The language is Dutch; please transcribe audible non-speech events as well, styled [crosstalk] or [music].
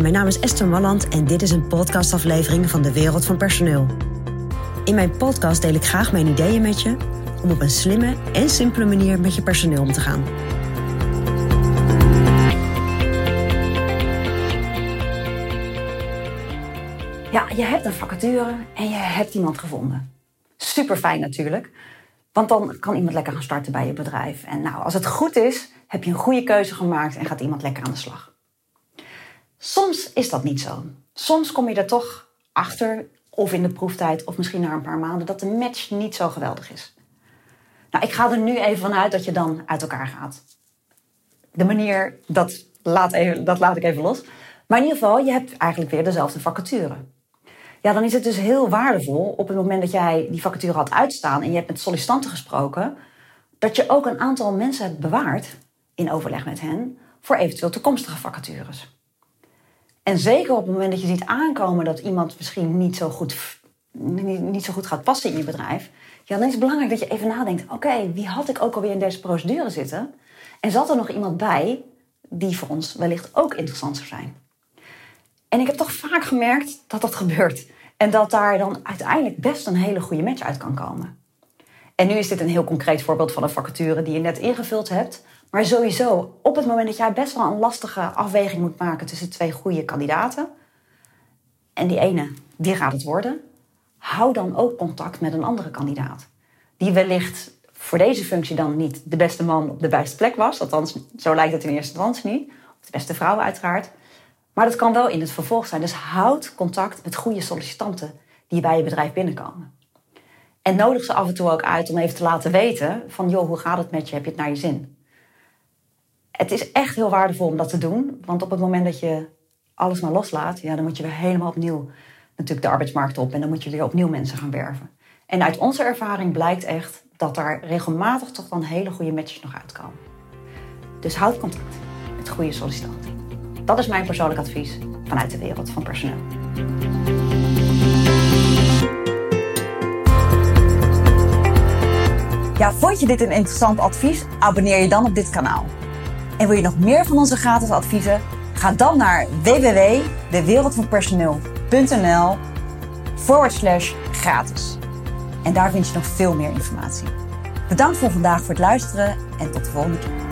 Mijn naam is Esther Malland en dit is een podcastaflevering van de Wereld van Personeel. In mijn podcast deel ik graag mijn ideeën met je om op een slimme en simpele manier met je personeel om te gaan. Ja, je hebt een vacature en je hebt iemand gevonden. Super fijn natuurlijk. Want dan kan iemand lekker gaan starten bij je bedrijf. En nou, als het goed is, heb je een goede keuze gemaakt en gaat iemand lekker aan de slag. Soms is dat niet zo. Soms kom je er toch achter, of in de proeftijd, of misschien na een paar maanden, dat de match niet zo geweldig is. Nou, ik ga er nu even vanuit dat je dan uit elkaar gaat. De manier, dat laat, even, dat laat ik even los. Maar in ieder geval, je hebt eigenlijk weer dezelfde vacature. Ja, dan is het dus heel waardevol op het moment dat jij die vacature had uitstaan en je hebt met sollicitanten gesproken, dat je ook een aantal mensen hebt bewaard in overleg met hen voor eventueel toekomstige vacatures. En zeker op het moment dat je ziet aankomen dat iemand misschien niet zo goed, niet, niet zo goed gaat passen in je bedrijf, ja, dan is het belangrijk dat je even nadenkt: oké, wie had ik ook alweer in deze procedure zitten? En zat er nog iemand bij die voor ons wellicht ook interessant zou zijn? En ik heb toch vaak gemerkt dat dat [laughs] gebeurt. En dat daar dan uiteindelijk best een hele goede match uit kan komen. En nu is dit een heel concreet voorbeeld van een vacature die je net ingevuld hebt. Maar sowieso, op het moment dat jij best wel een lastige afweging moet maken tussen twee goede kandidaten. En die ene, die gaat het worden. Hou dan ook contact met een andere kandidaat. Die wellicht voor deze functie dan niet de beste man op de beste plek was. Althans, zo lijkt het in eerste instantie niet. Of de beste vrouw uiteraard. Maar dat kan wel in het vervolg zijn. Dus houd contact met goede sollicitanten die bij je bedrijf binnenkomen. En nodig ze af en toe ook uit om even te laten weten van joh, hoe gaat het met je? Heb je het naar je zin? Het is echt heel waardevol om dat te doen. Want op het moment dat je alles maar loslaat, ja, dan moet je weer helemaal opnieuw natuurlijk de arbeidsmarkt op. En dan moet je weer opnieuw mensen gaan werven. En uit onze ervaring blijkt echt dat daar regelmatig toch dan hele goede matches nog uitkomen. Dus houd contact met goede sollicitanten. Dat is mijn persoonlijk advies vanuit de wereld van personeel. Ja, vond je dit een interessant advies? Abonneer je dan op dit kanaal. En wil je nog meer van onze gratis adviezen? Ga dan naar www.dewereldvanpersoneel.nl forward slash gratis. En daar vind je nog veel meer informatie. Bedankt voor vandaag voor het luisteren en tot de volgende keer.